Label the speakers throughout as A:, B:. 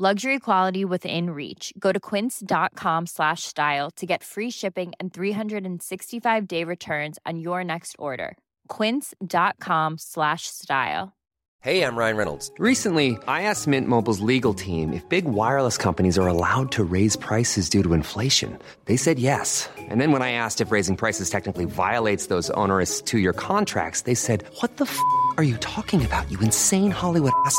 A: Luxury quality within reach. Go to quince.com slash style to get free shipping and 365 day returns on your next order. Quince.com slash style.
B: Hey, I'm Ryan Reynolds.
C: Recently, I asked Mint Mobile's legal team if big wireless companies are allowed to raise prices due to inflation. They said yes. And then when I asked if raising prices technically violates those onerous two year contracts, they said, What the f are you talking about, you insane Hollywood ass?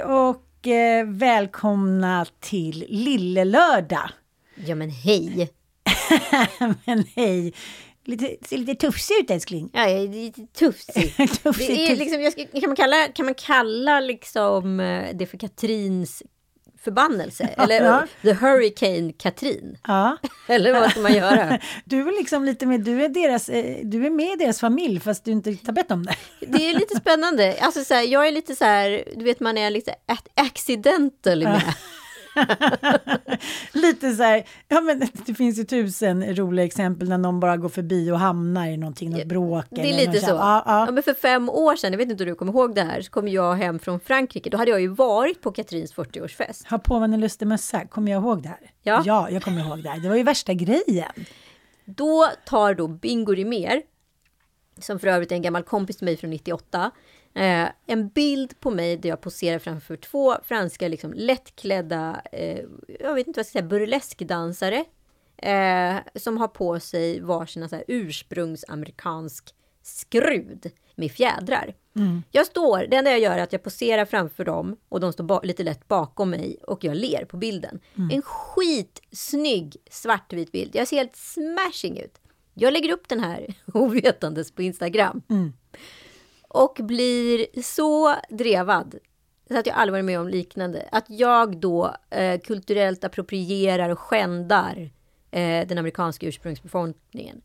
D: Hej och eh, välkomna till Lille Lördag.
E: Ja men hej!
D: Men hej, lite, ser lite tufsig ut älskling.
E: Ja, jag är lite tufsig.
D: Tufsig,
E: Det är
D: tuff-
E: liksom, ska, kan, man kalla, kan man kalla liksom eh, det för Katrins förbannelse? Eller
D: Ja.
E: The Hurricane Katrin?
D: Ja.
E: Eller vad ska man göra?
D: Du är liksom lite med, du är, deras, eh, du är med i deras familj fast du inte har bett om det.
E: Det är lite spännande. Alltså så här, jag är lite så här, du vet man är lite accidental med.
D: lite så här, ja men det finns ju tusen roliga exempel när någon bara går förbi och hamnar i någonting, något bråk.
E: Det är lite så.
D: här. Ja,
E: Ja,
D: ja.
E: men för fem år sedan, jag vet inte om du kommer ihåg det här, så kom jag hem från Frankrike. Då hade jag ju varit på Katrins 40-årsfest.
D: Ha på mig en lustig mössa, kommer jag ihåg det här?
E: Ja.
D: ja, jag kommer ihåg det här. Det var ju värsta grejen.
E: Då tar då Bingo Rimér, som för övrigt är en gammal kompis till mig från 98, eh, en bild på mig där jag poserar framför två franska liksom, lättklädda, eh, jag vet inte vad jag ska säga, burleskdansare. Eh, som har på sig varsina så här ursprungsamerikansk skrud med fjädrar. Jag står, det enda jag gör är att jag poserar framför dem och de står lite lätt bakom mig och jag ler på bilden. En skitsnygg svartvit bild. Jag ser helt smashing ut. Jag lägger upp den här ovetandes på Instagram. Och blir så drevad. Så att jag aldrig varit med om liknande. Att jag då eh, kulturellt approprierar och skändar eh, den amerikanska ursprungsbefolkningen.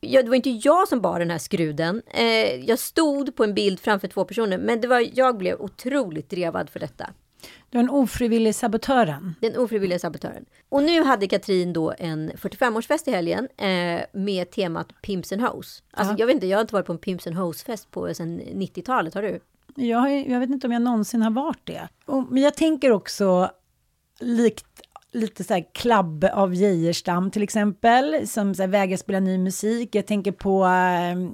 E: Jag, det var inte jag som bar den här skruden. Eh, jag stod på en bild framför två personer, men det var, jag blev otroligt drevad för detta.
D: Du är en ofrivillig sabotören.
E: Den ofrivilliga sabotören. Och nu hade Katrin då en 45-årsfest i helgen eh, med temat Pimps and Hoes. Alltså, Jag vet inte, jag har inte varit på en Pimps and Hoes-fest på sedan 90-talet, har du?
D: Jag, jag vet inte om jag någonsin har varit det. Och, men jag tänker också likt lite så här klabb av Geijerstam till exempel, som så här vägrar spela ny musik. Jag tänker på eh,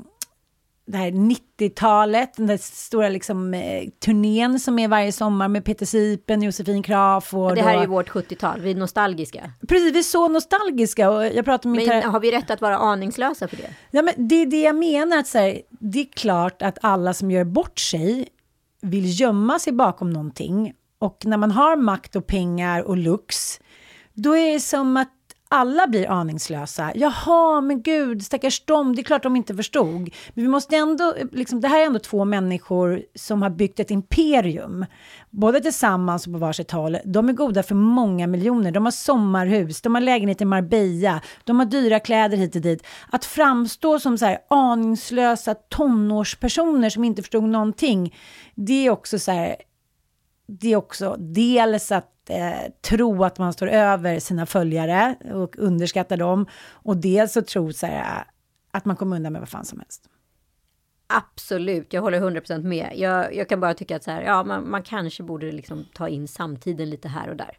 D: det här 90-talet, den där stora liksom, eh, turnén som är varje sommar med Peter Sipen, Josefin Crafoord.
E: Det här är
D: och-
E: ju vårt 70-tal, vi är nostalgiska.
D: Precis, vi är så nostalgiska. Och jag pratar med
E: Men har vi rätt att vara aningslösa för det?
D: Ja, men det är det jag menar. Att så här, det är klart att alla som gör bort sig vill gömma sig bakom någonting. Och när man har makt och pengar och lux, då är det som att alla blir aningslösa. Jaha, men gud, stackars dem, det är klart de inte förstod. Men vi måste ändå, liksom, det här är ändå två människor som har byggt ett imperium. Både tillsammans och på varsitt håll. De är goda för många miljoner. De har sommarhus, de har lägenhet i Marbella, de har dyra kläder hit och dit. Att framstå som så här aningslösa tonårspersoner som inte förstod någonting, det är också så här, det är också dels att eh, tro att man står över sina följare och underskatta dem. Och dels så tro så här, eh, att man kommer undan med vad fan som helst.
E: Absolut, jag håller 100% med. Jag, jag kan bara tycka att så här, ja, man, man kanske borde liksom ta in samtiden lite här och där.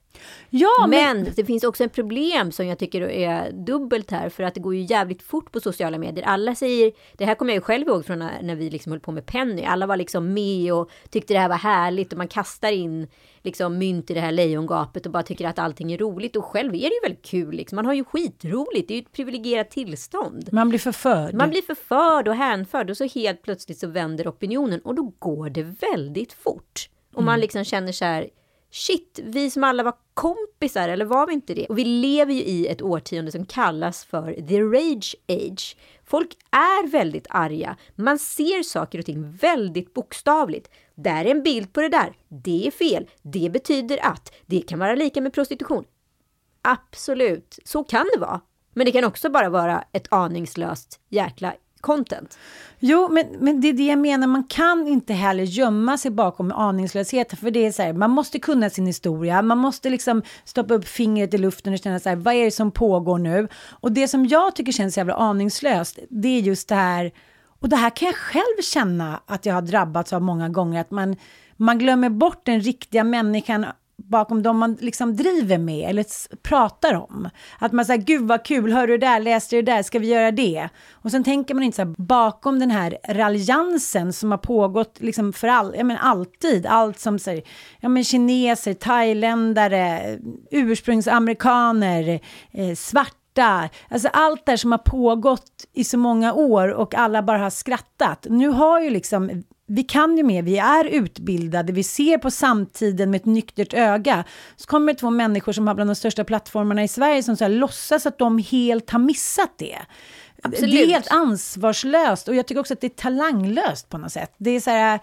D: Ja,
E: men... det finns också ett problem som jag tycker är dubbelt här, för att det går ju jävligt fort på sociala medier. Alla säger, det här kommer jag ju själv ihåg från när, när vi liksom höll på med Penny. Alla var liksom med och tyckte det här var härligt och man kastar in liksom mynt i det här lejongapet och bara tycker att allting är roligt. Och själv är det ju väldigt kul. Liksom. Man har ju skitroligt. Det är ju ett privilegierat tillstånd.
D: Man blir förförd.
E: Man blir förförd och hänförd och så helt plötsligt så vänder opinionen och då går det väldigt fort. Och man liksom känner så här, shit, vi som alla var kompisar, eller var vi inte det? Och vi lever ju i ett årtionde som kallas för the rage age. Folk är väldigt arga. Man ser saker och ting väldigt bokstavligt. Där är en bild på det där. Det är fel. Det betyder att. Det kan vara lika med prostitution. Absolut, så kan det vara. Men det kan också bara vara ett aningslöst jäkla content.
D: Jo, men, men det är det jag menar. Man kan inte heller gömma sig bakom aningslösheten, För det är så här, man måste kunna sin historia. Man måste liksom stoppa upp fingret i luften och känna så här, vad är det som pågår nu? Och det som jag tycker känns jävla aningslöst, det är just det här, och det här kan jag själv känna att jag har drabbats av många gånger, att man, man glömmer bort den riktiga människan bakom dem man liksom driver med eller pratar om. Att man säger gud vad kul, hör du det där, läste du det där, ska vi göra det? Och sen tänker man inte så här, bakom den här raljansen som har pågått liksom för all, ja, men alltid, allt som säger, ja men kineser, thailändare, ursprungsamerikaner, eh, svarta, Alltså allt det som har pågått i så många år och alla bara har skrattat. Nu har ju liksom vi kan ju mer, vi är utbildade, vi ser på samtiden med ett nyktert öga. Så kommer det två människor som har bland de största plattformarna i Sverige som så här, låtsas att de helt har missat det.
E: Absolut.
D: Det är helt ansvarslöst och jag tycker också att det är talanglöst på något sätt. Det är så här,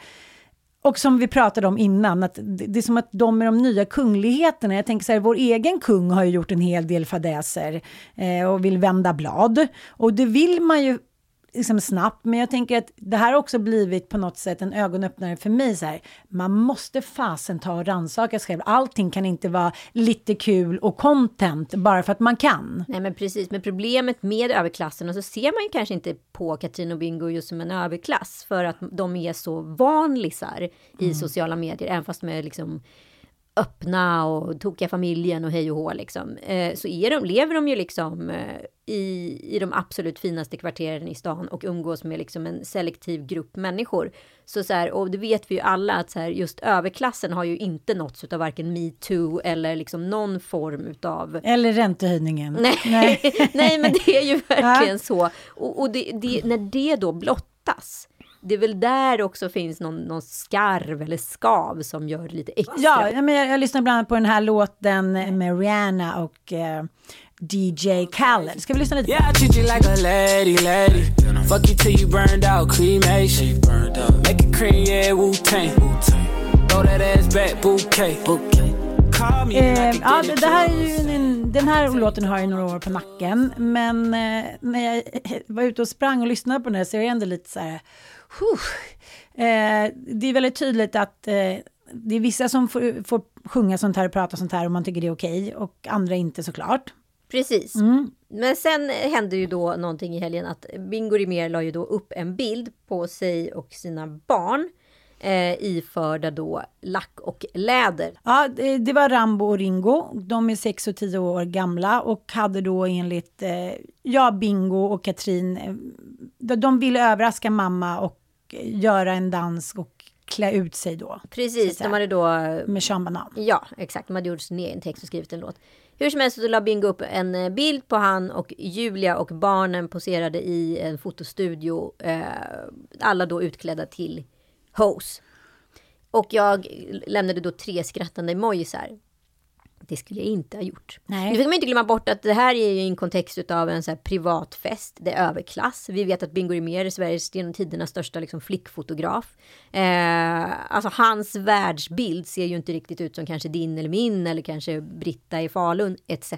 D: och som vi pratade om innan, att det är som att de är de nya kungligheterna. Jag tänker så här, vår egen kung har ju gjort en hel del fadäser eh, och vill vända blad. Och det vill man ju liksom snabbt, men jag tänker att det här har också blivit på något sätt en ögonöppnare för mig. Så här, man måste fasen ta och rannsaka sig själv. Allting kan inte vara lite kul och content bara för att man kan.
E: Nej, men precis. Men problemet med överklassen, och så ser man ju kanske inte på Katrin och Bingo just som en överklass, för att de är så vanlisar i mm. sociala medier, även fast de är liksom öppna och tokiga familjen och hej och hå liksom. Eh, så är de, lever de ju liksom eh, i, i de absolut finaste kvarteren i stan och umgås med liksom en selektiv grupp människor. Så så här, och det vet vi ju alla att så här, just överklassen har ju inte nåtts av varken metoo eller liksom någon form utav...
D: Eller räntehöjningen.
E: Nej, nej. nej men det är ju verkligen ja. så. Och, och det, det, när det då blottas det är väl där också finns någon, någon skarv eller skav som gör lite extra.
D: Ja, men jag, jag lyssnar bland annat på den här låten med Rihanna och uh, DJ Khaled. Ska vi lyssna lite? Yeah, I treat you like a lady, lady. Fuck you till you burned out, cremation. Make it cream, yeah, Wu-Tang. Throw that ass back, bouquet. Eh, ja, det, det, här är ju en, den här låten har ju några år på nacken, men eh, när jag var ute och sprang och lyssnade på den här så är det ändå lite så här, eh, det är väldigt tydligt att eh, det är vissa som får, får sjunga sånt här och prata sånt här och man tycker det är okej okay, och andra inte såklart.
E: Precis. Mm. Men sen hände ju då någonting i helgen att Bingo Rimér la ju då upp en bild på sig och sina barn eh, iförda då lack och läder.
D: Ja, det, var Rambo och Ringo. De är 6 och 10 år gamla och hade då enligt eh, ja, Bingo och Katrin, eh, de ville överraska mamma och göra en dans och klä ut sig då.
E: Precis, de hade då...
D: Med Sean Banan.
E: Ja, exakt. De hade gjort sin egen text och skrivit en låt. Hur som helst så la Bingo upp en eh, bild på han och Julia och barnen poserade i en fotostudio. Eh, alla då utklädda till hose. Och jag lämnade då tre skrattande emojisar. Det skulle jag inte ha gjort. Nej. Nu ska man inte glömma bort att det här är ju en kontext av en så här privatfest. Det är överklass. Vi vet att Bingo Rimér är Sveriges genom tiderna största liksom, flickfotograf. Eh, alltså hans världsbild ser ju inte riktigt ut som kanske din eller min eller kanske Britta i Falun etc.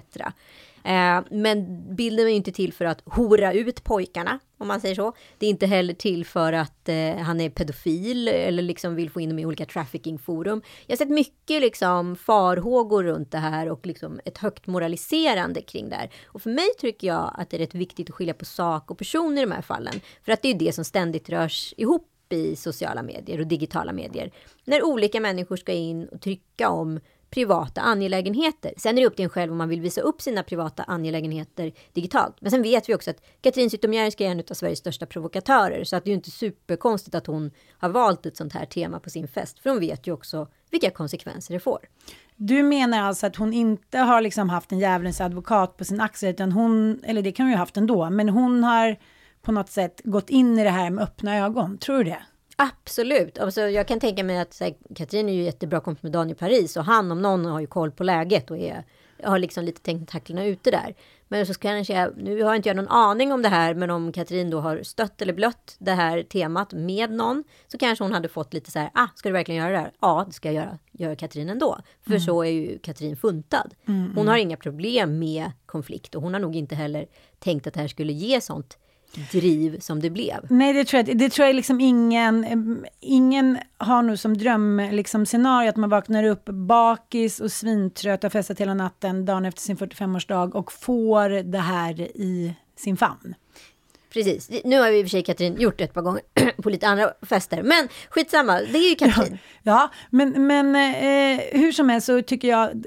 E: Eh, men bilden är ju inte till för att hora ut pojkarna, om man säger så. Det är inte heller till för att eh, han är pedofil eller liksom vill få in dem i olika traffickingforum. Jag har sett mycket liksom farhågor runt det här och liksom ett högt moraliserande kring det här. Och för mig tycker jag att det är rätt viktigt att skilja på sak och person i de här fallen. För att det är det som ständigt rörs ihop i sociala medier och digitala medier. När olika människor ska in och trycka om privata angelägenheter. Sen är det upp till en själv om man vill visa upp sina privata angelägenheter digitalt. Men sen vet vi också att Katrin Zytomierska är en av Sveriges största provokatörer, så att det är ju inte superkonstigt att hon har valt ett sånt här tema på sin fest, för hon vet ju också vilka konsekvenser det får.
D: Du menar alltså att hon inte har liksom haft en djävulens advokat på sin axel, utan hon, eller det kan hon ju haft ändå, men hon har på något sätt gått in i det här med öppna ögon. Tror du det?
E: Absolut. Alltså, jag kan tänka mig att här, Katrin är ju jättebra kompis med Daniel Paris och han om någon har ju koll på läget och är, har liksom lite tentaklerna ute där. Men så kanske jag, nu har inte jag någon aning om det här, men om Katrin då har stött eller blött det här temat med någon, så kanske hon hade fått lite så här, ah, ska du verkligen göra det här? Ja, det ska jag göra, gör Katrin ändå. För mm. så är ju Katrin funtad. Mm, hon har inga problem med konflikt och hon har nog inte heller tänkt att det här skulle ge sånt driv som det blev.
D: Nej, det tror jag, det tror jag liksom ingen, ingen har nog som dröm, liksom scenario att man vaknar upp bakis och svintrött och festat hela natten dagen efter sin 45-årsdag och får det här i sin famn.
E: Precis. Nu har vi i och för sig Katrin gjort det ett par gånger på lite andra fester. Men skitsamma, det är ju Katrin.
D: Ja, ja men, men eh, hur som helst så tycker jag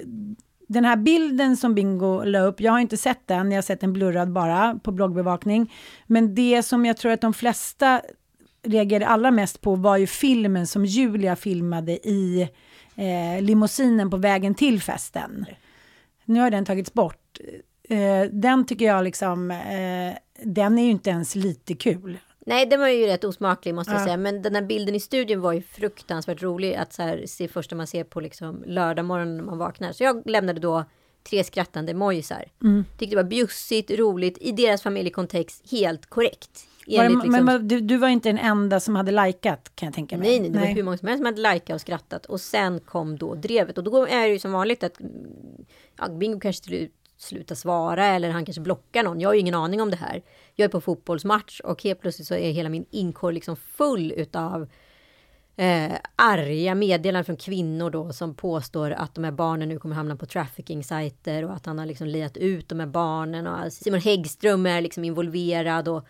D: den här bilden som Bingo la upp, jag har inte sett den, jag har sett den blurrad bara på bloggbevakning. Men det som jag tror att de flesta reagerade allra mest på var ju filmen som Julia filmade i eh, limousinen på vägen till festen. Nu har den tagits bort. Eh, den tycker jag liksom, eh, den är ju inte ens lite kul.
E: Nej, den var ju rätt osmaklig måste jag säga. Men den här bilden i studion var ju fruktansvärt rolig att så här, se första man ser på liksom lördag morgon när man vaknar. Så jag lämnade då tre skrattande mojisar. Mm. Tyckte det var bjussigt, roligt, i deras familjekontext helt korrekt.
D: Var det, liksom... Men du, du, var inte den enda som hade likat kan jag tänka mig.
E: Nej, nej det nej. var hur många som helst som hade likat och skrattat. Och sen kom då drevet. Och då är det ju som vanligt att ja, Bingo kanske till sluta svara eller han kanske blockar någon. Jag har ju ingen aning om det här. Jag är på fotbollsmatch och helt plötsligt så är hela min inkorg liksom full utav eh, arga meddelanden från kvinnor då som påstår att de här barnen nu kommer hamna på trafficking-sajter och att han har liksom liat ut de här barnen och Simon Häggström är liksom involverad och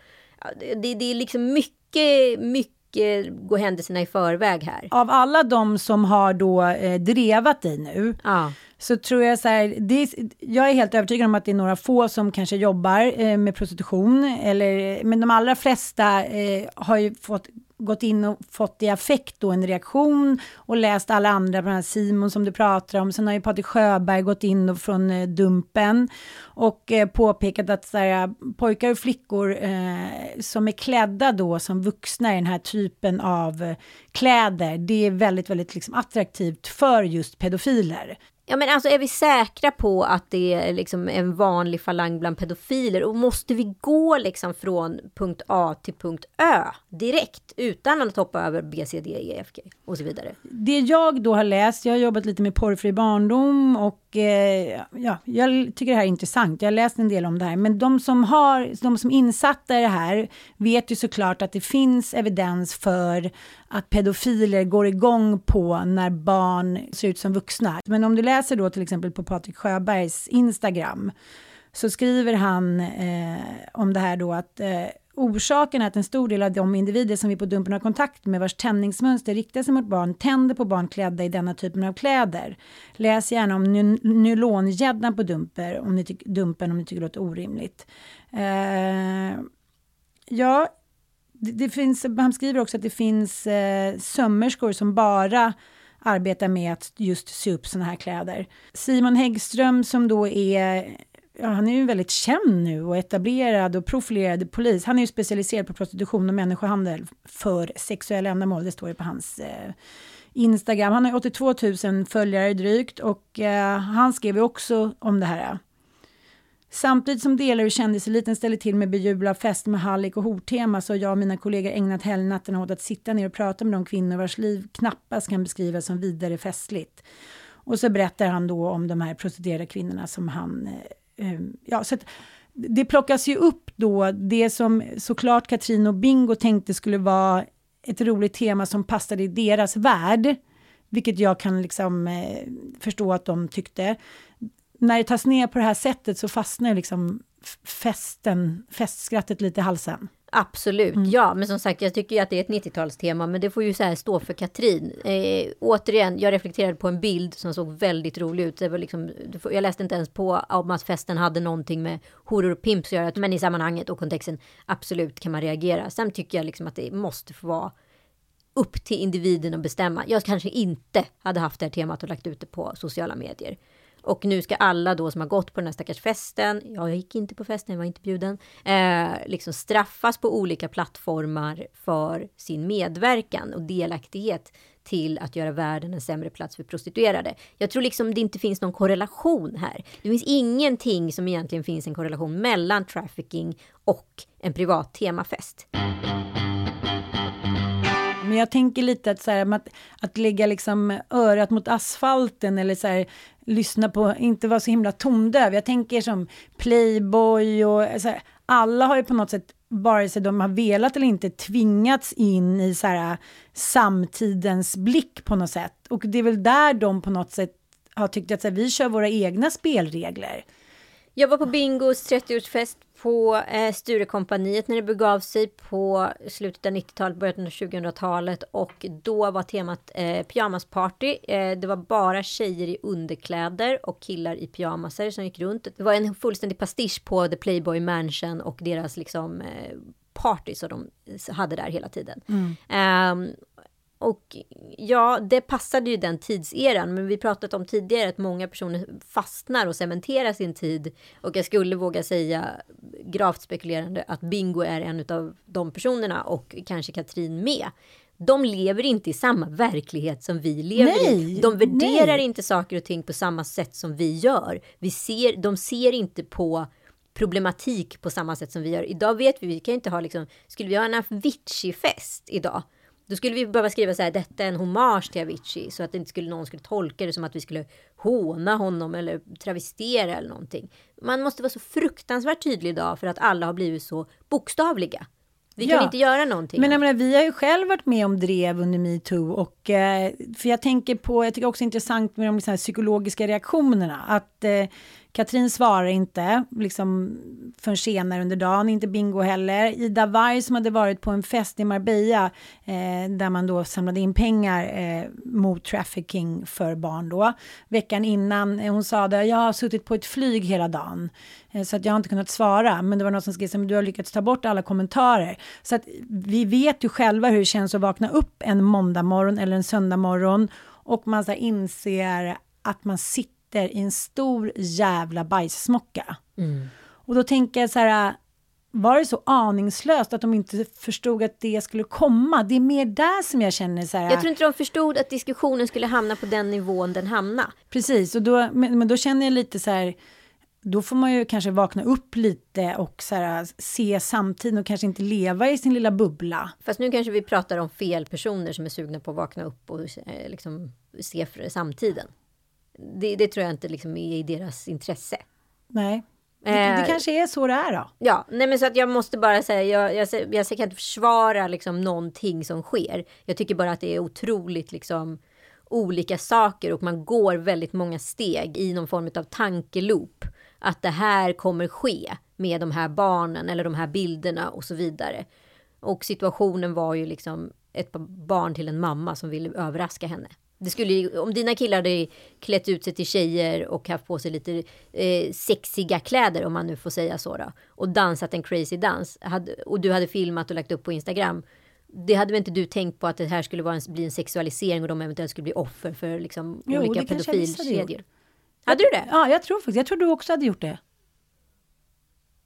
E: det, det är liksom mycket, mycket gå händelserna i förväg här.
D: Av alla de som har då eh, drevat dig nu
E: ja
D: så tror jag så här, det, jag är helt övertygad om att det är några få som kanske jobbar eh, med prostitution, eller, men de allra flesta eh, har ju fått gått in och fått i affekt då en reaktion och läst alla andra, bland annat Simon som du pratar om. Sen har ju Patrik Sjöberg gått in och från eh, Dumpen och eh, påpekat att så här, eh, pojkar och flickor eh, som är klädda då som vuxna i den här typen av eh, kläder, det är väldigt, väldigt liksom attraktivt för just pedofiler.
E: Ja men alltså är vi säkra på att det är liksom en vanlig falang bland pedofiler och måste vi gå liksom från punkt A till punkt Ö direkt utan att hoppa över B, C, D, E, F, G och så vidare?
D: Det jag då har läst, jag har jobbat lite med porrfri barndom och eh, ja, jag tycker det här är intressant. Jag har läst en del om det här, men de som har, de som insatta i det här vet ju såklart att det finns evidens för att pedofiler går igång på när barn ser ut som vuxna. Men om du läser då till exempel på Patrik Sjöbergs Instagram så skriver han eh, om det här då att eh, Orsaken är att en stor del av de individer som vi på Dumpen har kontakt med vars tändningsmönster riktar sig mot barn tänder på barn klädda i denna typen av kläder. Läs gärna om nylongäddan på dumper, om ni Dumpen om ni tycker det låter orimligt. Eh, ja, det, det, finns, han skriver också att det finns eh, sömmerskor som bara arbetar med att just sy upp sådana här kläder. Simon Häggström som då är ja, han är ju väldigt känd nu och etablerad och profilerad polis. Han är ju specialiserad på prostitution och människohandel för sexuella ändamål. Det står ju på hans eh, Instagram. Han har 82 000 följare drygt och eh, han skrev ju också om det här. Samtidigt som delar ur kändiseliten ställer till med bejubla fest med hallick och hortema så har jag och mina kollegor ägnat helgnätterna åt att sitta ner och prata med de kvinnor vars liv knappast kan beskrivas som vidare festligt. Och så berättar han då om de här prostituerade kvinnorna som han eh, eh, ja, så att, det plockas ju upp då det som såklart Katrin och Bingo tänkte skulle vara ett roligt tema som passade i deras värld, vilket jag kan liksom eh, förstå att de tyckte. När det tas ner på det här sättet så fastnar liksom festen, festskrattet lite i halsen.
E: Absolut, ja. Men som sagt, jag tycker ju att det är ett 90-talstema. Men det får ju så här stå för Katrin. Eh, återigen, jag reflekterade på en bild som såg väldigt rolig ut. Det var liksom, jag läste inte ens på om att festen hade någonting med horor och pimps att göra. Men i sammanhanget och kontexten, absolut kan man reagera. Sen tycker jag liksom att det måste få vara upp till individen att bestämma. Jag kanske inte hade haft det här temat och lagt ut det på sociala medier. Och nu ska alla då som har gått på den här stackars festen, jag gick inte på festen, jag var inte bjuden, eh, liksom straffas på olika plattformar för sin medverkan och delaktighet till att göra världen en sämre plats för prostituerade. Jag tror liksom det inte finns någon korrelation här. Det finns ingenting som egentligen finns en korrelation mellan trafficking och en privat temafest.
D: Men jag tänker lite att, så här, att, att lägga liksom örat mot asfalten eller så här, lyssna på, inte vara så himla tondöv. Jag tänker som Playboy och eh, så här, alla har ju på något sätt, vare sig de har velat eller inte, tvingats in i så här, eh, samtidens blick på något sätt. Och det är väl där de på något sätt har tyckt att så här, vi kör våra egna spelregler.
E: Jag var på Bingos 30-årsfest på eh, Sturekompaniet när det begav sig på slutet av 90-talet, början av 2000-talet och då var temat eh, pyjamasparty. Eh, det var bara tjejer i underkläder och killar i pyjamaser som gick runt. Det var en fullständig pastisch på The Playboy Mansion och deras liksom eh, party som de hade där hela tiden. Mm. Um, och ja, det passade ju den tidseran, men vi pratat om tidigare att många personer fastnar och cementerar sin tid. Och jag skulle våga säga, gravt spekulerande, att Bingo är en av de personerna och kanske Katrin med. De lever inte i samma verklighet som vi lever
D: Nej,
E: i. De värderar
D: nej.
E: inte saker och ting på samma sätt som vi gör. Vi ser, de ser inte på problematik på samma sätt som vi gör. Idag vet vi, vi kan inte ha liksom, skulle vi ha en Avicii-fest idag, då skulle vi behöva skriva så här, detta är en hommage till Avicii, så att inte skulle, någon skulle tolka det som att vi skulle håna honom eller travestera eller någonting. Man måste vara så fruktansvärt tydlig idag för att alla har blivit så bokstavliga. Vi kan
D: Ja.
E: inte göra någonting.
D: Men jag menar, vi har ju själv varit med om drev under metoo och eh, för jag tänker på, jag tycker också det är intressant med de här, psykologiska reaktionerna, att eh, Katrin svarar inte liksom förrän senare under dagen, inte Bingo heller. Ida Warg som hade varit på en fest i Marbella eh, där man då samlade in pengar eh, mot trafficking för barn då. Veckan innan, eh, hon sa det, jag har suttit på ett flyg hela dagen eh, så att jag har inte kunnat svara. Men det var någon som skrev du har lyckats ta bort alla kommentarer. Så att vi vet ju själva hur det känns att vakna upp en måndag morgon eller en söndag morgon och man så inser att man sitter i en stor jävla bajssmocka. Och då tänker jag så här, var det så aningslöst att de inte förstod att det skulle komma? Det är mer där som jag känner så här.
E: Jag tror inte de förstod att diskussionen skulle hamna på den nivån den hamnade.
D: Precis, och då, men, men då känner jag lite så här, då får man ju kanske vakna upp lite och så här, se samtiden och kanske inte leva i sin lilla bubbla.
E: Fast nu kanske vi pratar om fel personer som är sugna på att vakna upp och eh, liksom se samtiden. Det, det tror jag inte liksom är i deras intresse.
D: Nej, det,
E: Eh,
D: det kanske är så det är då.
E: Ja, nej men så att jag måste bara säga, jag, jag, jag, jag kan inte försvara liksom någonting som sker. Jag tycker bara att det är otroligt liksom olika saker och man går väldigt många steg i någon form av tankeloop. Att det här kommer ske med de här barnen eller de här bilderna och så vidare. Och situationen var ju liksom ett barn till en mamma som ville överraska henne. Det skulle om dina killar hade klätt ut sig till tjejer och haft på sig lite eh, sexiga kläder, om man nu får säga så då, och dansat en crazy dans, hade, och du hade filmat och lagt upp på Instagram, det hade väl inte du tänkt på att det här skulle vara en, bli en sexualisering och de eventuellt skulle bli offer för liksom,
D: Jo,
E: olika
D: visst hade
E: pedofilkedjor? Hade du det?
D: Ja, jag tror faktiskt, jag tror du också hade gjort det.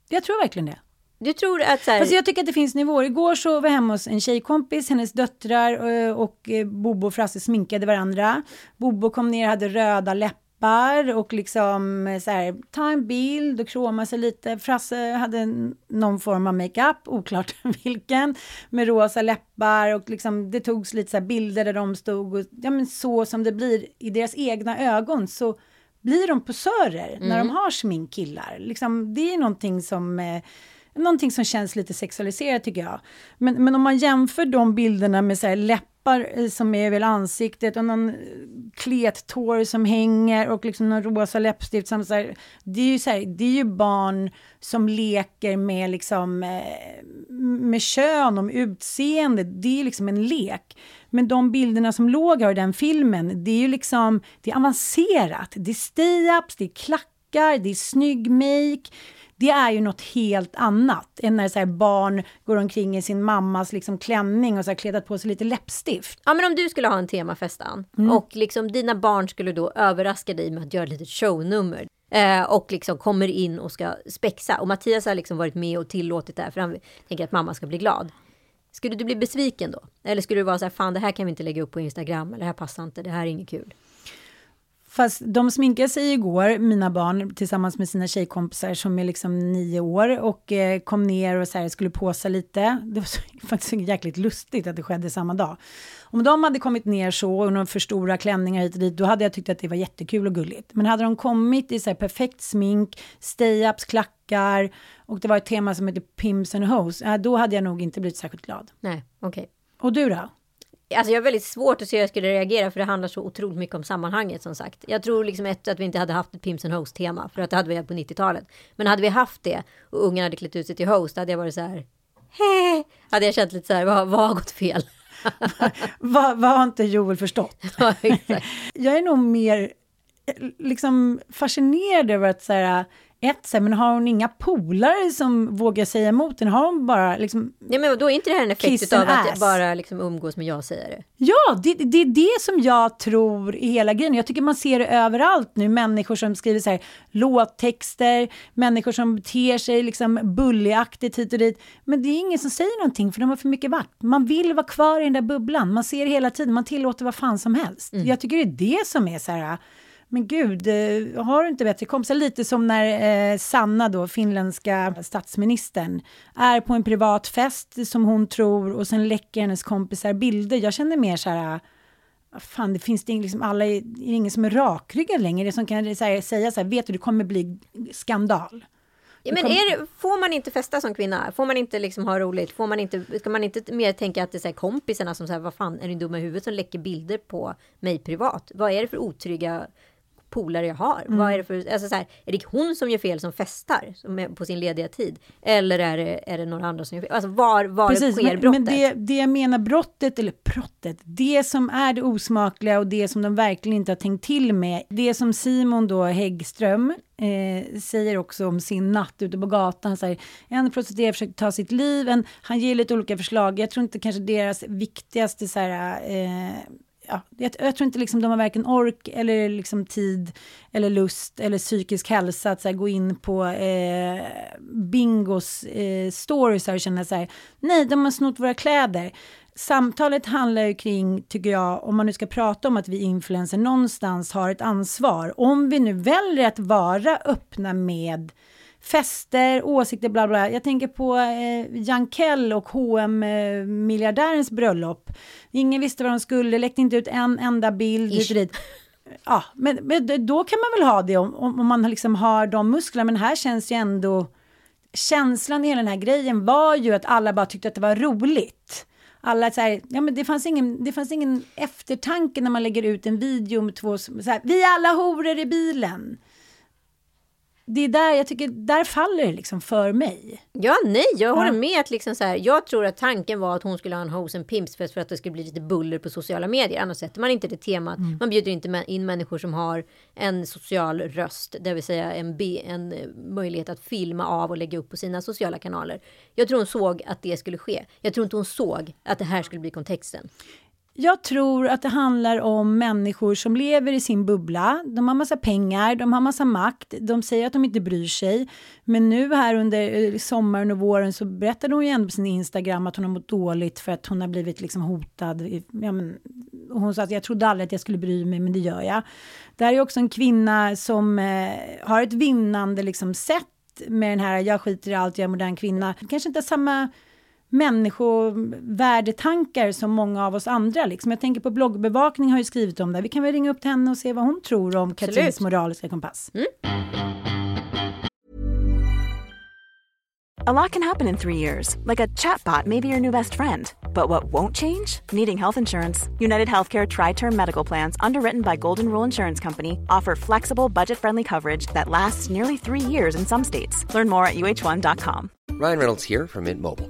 D: Jag tror verkligen det.
E: Du tror att så här,
D: Fast jag tycker att det finns nivåer. Igår så var jag hemma hos en tjejkompis, hennes döttrar eh, och eh, Bobo och Frasse sminkade varandra. Bobo kom ner och hade röda läppar och liksom eh, så här, ta en bild och kroma sig lite. Frasse hade någon form av makeup, oklart vilken, med rosa läppar och liksom det togs lite så här bilder där de stod och ja men så som det blir i deras egna ögon så blir de posörer när de har sminkkillar. Liksom, det är någonting som eh, Någonting som känns lite sexualiserat tycker jag. Men, men om man jämför de bilderna med så här läppar eh, som är väl ansiktet och någon eh, klettår som hänger och liksom någon rosa läppstift. Som så här, det, är ju så här, det är ju barn som leker med, liksom, eh, med kön och utseende. Det är liksom en lek. Men de bilderna som låg i den filmen, det är ju liksom det är avancerat. Det är stay-ups, det är klackar, det är snygg make det är ju något helt annat än när så barn går omkring i sin mammas liksom klänning och så har kledat på sig lite läppstift.
E: Ja, men om du skulle ha en temafest, mm. och liksom dina barn skulle då överraska dig med att göra ett litet shownummer. Eh, och liksom kommer in och ska spexa. Och Mattias har liksom varit med och tillåtit det här för han tänker att mamma ska bli glad. Skulle du bli besviken då? Eller skulle du vara så här, fan det här kan vi inte lägga upp på Instagram, eller det här passar inte, det här är inget kul?
D: Fast de sminkade sig igår, mina barn, tillsammans med sina tjejkompisar som är liksom nio år och eh, kom ner och så här, skulle påsa lite. Det var så, faktiskt jäkligt lustigt att det skedde samma dag. Om de hade kommit ner så och några för stora klänningar hit och dit, då hade jag tyckt att det var jättekul och gulligt. Men hade de kommit i så här perfekt smink, stay-ups, klackar och det var ett tema som heter Pims and Hoes, äh, då hade jag nog inte blivit särskilt glad.
E: Nej, okej. Okay.
D: Och du då?
E: Alltså jag har väldigt svårt att se hur jag skulle reagera för det handlar så otroligt mycket om sammanhanget som sagt. Jag tror liksom ett, att vi inte hade haft ett Pimps and Host tema för att det hade vi på 90-talet. Men hade vi haft det och ungarna hade klätt ut sig till host hade jag varit så här. Hej! Hade jag känt lite så här, vad, vad har gått fel?
D: vad, vad har inte Joel förstått?
E: ja,
D: jag är nog mer liksom fascinerad över att så här, ett, men har hon inga polare som vågar säga emot henne? Har hon bara liksom...
E: Ja, men då är inte det här en effekt av att ass. bara liksom umgås med ja-sägare?
D: Ja, det, det är det som jag tror är hela grejen. Jag tycker man ser det överallt nu. Människor som skriver så här, låttexter, människor som beter sig liksom bullyaktigt hit och dit. Men det är ingen som säger någonting för de har för mycket vart. Man vill vara kvar i den där bubblan. Man ser det hela tiden, man tillåter vad fan som helst. Mm. Jag tycker det är det som är så här men gud, eh, har du inte bättre kompisar? Lite som när eh, Sanna, då, finländska statsministern, är på en privat fest som hon tror och sen läcker hennes kompisar bilder. Jag känner mer så här, fan det finns det liksom, alla är, är ingen som är rakryggad längre, det som kan säga, säga så här, vet du, det kommer bli skandal.
E: Ja, men är det, får man inte festa som kvinna? Får man inte liksom ha roligt? Får man inte, ska man inte mer tänka att det är så kompisarna som säger vad fan är du dum i huvudet som läcker bilder på mig privat? Vad är det för otrygga polare jag har? Mm. Vad är det för, alltså så här, är det hon som gör fel som festar som på sin lediga tid? Eller är det, är det några andra som gör fel? Alltså var, var Precis, sker
D: men,
E: brottet?
D: Men det, det jag menar brottet, eller brottet, det som är det osmakliga och det som de verkligen inte har tänkt till med, det som Simon då Häggström Eh, säger också om sin natt ute på gatan. Så här, en prostituerad försöker ta sitt liv. En, han ger lite olika förslag. Jag tror inte kanske deras viktigaste så här, eh, ja, jag, jag, tror inte liksom de har varken ork eller liksom tid eller lust eller psykisk hälsa att så här, gå in på eh, Bingos eh, stories och känna så här, nej, de har snott våra kläder. Samtalet handlar ju kring, tycker jag, om man nu ska prata om att vi influencer någonstans har ett ansvar. Om vi nu väljer att vara öppna med fester, åsikter, bla bla. Jag tänker på eh, Jankell och hm miljardärens bröllop. Ingen visste vad de skulle, läckte inte ut en enda bild och dit. Ja, men, men, då kan man väl ha det om, om man liksom har de musklerna. Men här känns ju ändå... Känslan i hela den här grejen var ju att alla bara tyckte att det var roligt. Alla så här, ja men det fanns, ingen, det fanns ingen eftertanke när man lägger ut en video med två, så här, vi alla horor i bilen det är där jag tycker, där faller det liksom för mig.
E: Ja, nej, jag håller med. Att liksom så här, jag tror att tanken var att hon skulle ha en hose and pimpsfest för att det skulle bli lite buller på sociala medier. Annars sätter man inte det temat. Mm. Man bjuder inte in människor som har en social röst, det vill säga en, en möjlighet att filma av och lägga upp på sina sociala kanaler. Jag tror hon såg att det skulle ske. Jag tror inte hon såg att det här skulle bli kontexten.
D: Jag tror att det handlar om människor som lever i sin bubbla. De har massa pengar, de har massa makt, de säger att de inte bryr sig. Men nu här under eh, sommaren och våren så berättade hon ju ändå på sin Instagram att hon har mått dåligt för att hon har blivit liksom hotad. Ja, men, hon sa att jag trodde aldrig att jag skulle bry mig, men det gör jag. Det här är också en kvinna som eh, har ett vinnande liksom, sätt med den här jag skiter i allt, jag är modern kvinna. Kanske inte samma människovärdetankar som många av oss andra. Liksom. Jag tänker på bloggbevakning har ju skrivit om det. Vi kan väl ringa upp till henne och se vad hon tror om Katrins moraliska kompass. Mm.
F: A lot can happen in three years, like a chatbot may be your new best friend. But what won't change? Needing health insurance. United Healthcare Tri Term Medical Plans, underwritten by Golden Rule Insurance Company, offer flexible, budget friendly coverage that lasts nearly three years in some states. Learn more at uh1.com.
B: Ryan Reynolds here from Mint Mobile.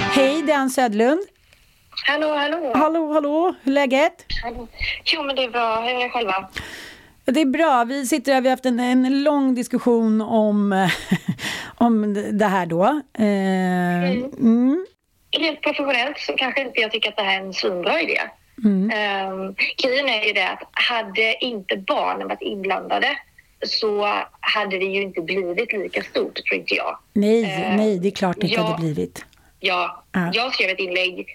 D: Hej, det är Ann Södlund.
G: Hallå, hallå.
D: Hallå, hallå. Hur är läget?
G: hallå. Jo, men det är bra. Hur är det själva?
D: Det är bra. Vi sitter här, vi har haft en, en lång diskussion om, om det här då. Eh, mm.
G: Rent professionellt så kanske inte jag tycker att det här är en svinbra idé.
D: Mm.
G: Um, grejen är ju det att hade inte barnen varit inblandade så hade det ju inte blivit lika stort, tror inte jag.
D: Nej,
G: Eh,
D: nej, det är klart det inte
G: ja.
D: hade blivit.
G: Ja,
D: Ja.
G: jag skrev ett inlägg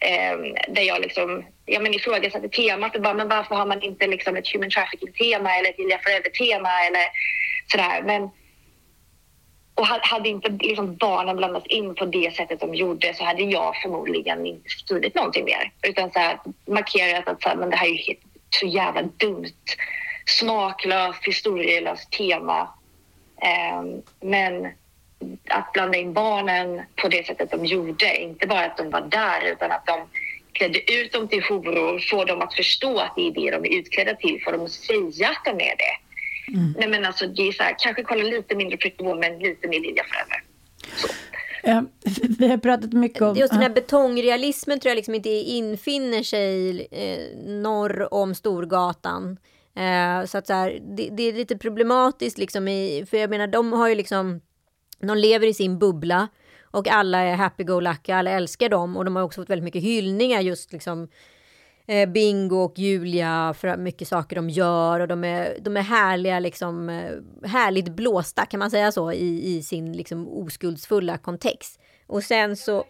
G: ehm, där jag liksom, ja, men ifrågasatte temat och bara, men varför har man inte liksom ett human trafficking-tema eller ett Ilja Forever-tema eller sådär. Men, och ha- hade inte liksom barnen blandats in på det sättet de gjorde så hade jag förmodligen inte skrivit någonting mer. Utan så här, markerat att så här, men det här är ju så jävla dumt, smaklöst, historielöst tema. Ehm, men att blanda in barnen på det sättet de gjorde, inte bara att de var där utan att de klädde ut dem till horor, få dem att förstå att det är det de är utklädda till, få dem att säga att de är det. Nej men alltså det är så här, kanske kolla lite mindre Pretty Woman, lite mer Lilja Forever.
D: Eh, vi har pratat mycket om...
E: Just den här betongrealismen tror jag liksom inte infinner sig eh, norr om Storgatan. Eh, så att så här, det, det är lite problematiskt liksom i, för jag menar de har ju liksom, de lever i sin bubbla och alla är happy-go-lucky, alla älskar dem och de har också fått väldigt mycket hyllningar just liksom eh, Bingo och Julia för mycket saker de gör och de är, de är härliga, liksom, eh, härligt blåsta kan man säga så i, i sin liksom, oskuldsfulla kontext. Och sen så...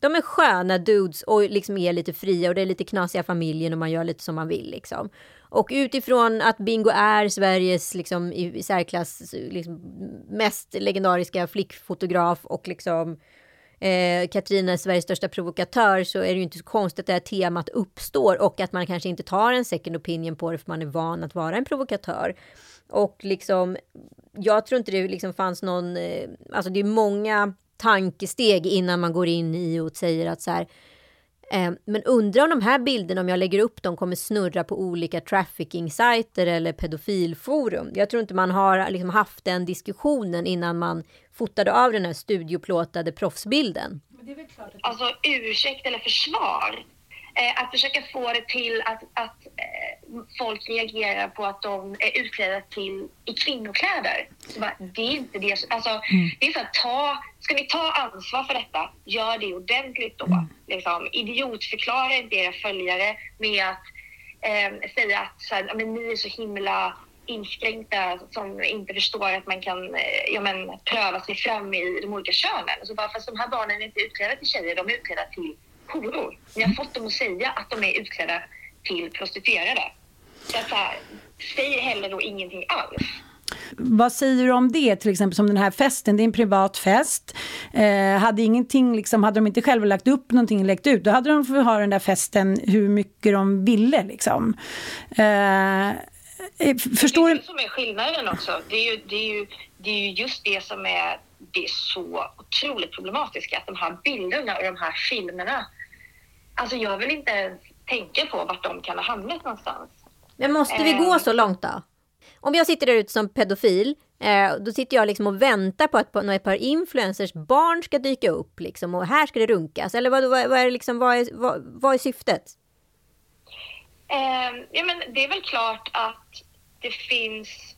E: De är sköna dudes och liksom är lite fria och det är lite knasiga familjer och man gör lite som man vill liksom. Och utifrån att Bingo är Sveriges liksom, i, i särklass liksom, mest legendariska flickfotograf och liksom eh, Katrina är Sveriges största provokatör så är det ju inte så konstigt att det här temat uppstår och att man kanske inte tar en second opinion på det för man är van att vara en provokatör. Och liksom, jag tror inte det liksom fanns någon, eh, alltså det är många tankesteg innan man går in i och säger att så här, men undrar om de här bilderna, om jag lägger upp dem, kommer snurra på olika trafficking-sajter eller pedofilforum. Jag tror inte man har liksom haft den diskussionen innan man fotade av den här studioplåtade proffsbilden.
G: Alltså ursäkt eller försvar. Eh, att försöka få det till att, att eh, folk reagerar på att de är utklädda till i kvinnokläder. Bara, det är inte det. Alltså, det är så att ta, ska ni ta ansvar för detta, gör det ordentligt då. Liksom, idiotförklara inte era följare med att eh, säga att så här, "Ja, men ni är så himla inskränkta som inte förstår att man kan eh, ja, men, pröva sig fram i de olika könen. Så bara, fast de här barnen är inte utklädda till tjejer, de är utklädda till horor. Ni har fått dem att säga att de är utklädda till prostituerade. Så att, så här, säg hellre då ingenting alls.
D: Vad säger du om det, till exempel som den här festen, det är en privat fest. Eh, hade ingenting, liksom, hade de inte själva lagt upp någonting och läckt ut, då hade de fått ha den där festen hur mycket de ville. Liksom. Eh, eh, förstår
G: Det är det som är skillnaden också. Det är ju, det är ju, det är ju just det som är det är så otroligt problematiska. Att de här bilderna och de här filmerna. Alltså jag vill inte ens tänka på vart de kan ha hamnat någonstans.
E: Men måste vi gå så långt då? Om jag sitter där ute som pedofil, eh, då sitter jag liksom och väntar på att ett par influencers barn ska dyka upp liksom, och här ska det runkas. Eller vad, vad, vad, är, liksom, vad, är, vad, vad är syftet?
G: Eh, ja, men det är väl klart att det finns